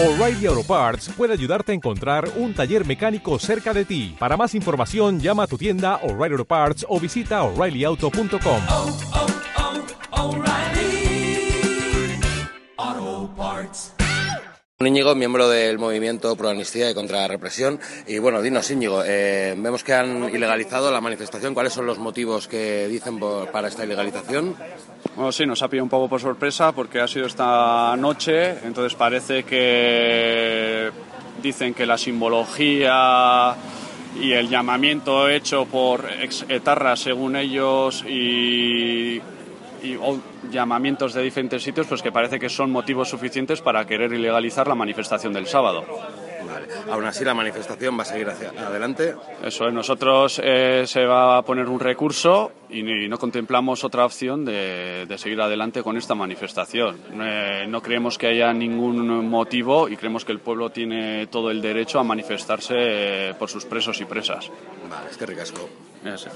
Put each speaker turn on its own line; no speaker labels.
O'Reilly Auto Parts puede ayudarte a encontrar un taller mecánico cerca de ti. Para más información, llama a tu tienda O'Reilly Auto Parts o visita oreillyauto.com.
Íñigo, miembro del movimiento Pro y contra la represión. Y bueno, dinos, Íñigo, eh, vemos que han ilegalizado la manifestación. ¿Cuáles son los motivos que dicen para esta ilegalización?
Bueno, sí, nos ha pillado un poco por sorpresa porque ha sido esta noche, entonces parece que dicen que la simbología y el llamamiento hecho por ex etarras, según ellos, y, y o llamamientos de diferentes sitios, pues que parece que son motivos suficientes para querer ilegalizar la manifestación del sábado.
Vale. Aún así, la manifestación va a seguir hacia adelante.
Eso es, nosotros eh, se va a poner un recurso y, ni- no contemplamos otra opción de, de seguir adelante con esta manifestación. Eh, no creemos que haya ningún motivo y creemos que el pueblo tiene todo el derecho a manifestarse eh, por sus presos y presas.
Vale, es que ricasco.
Ese.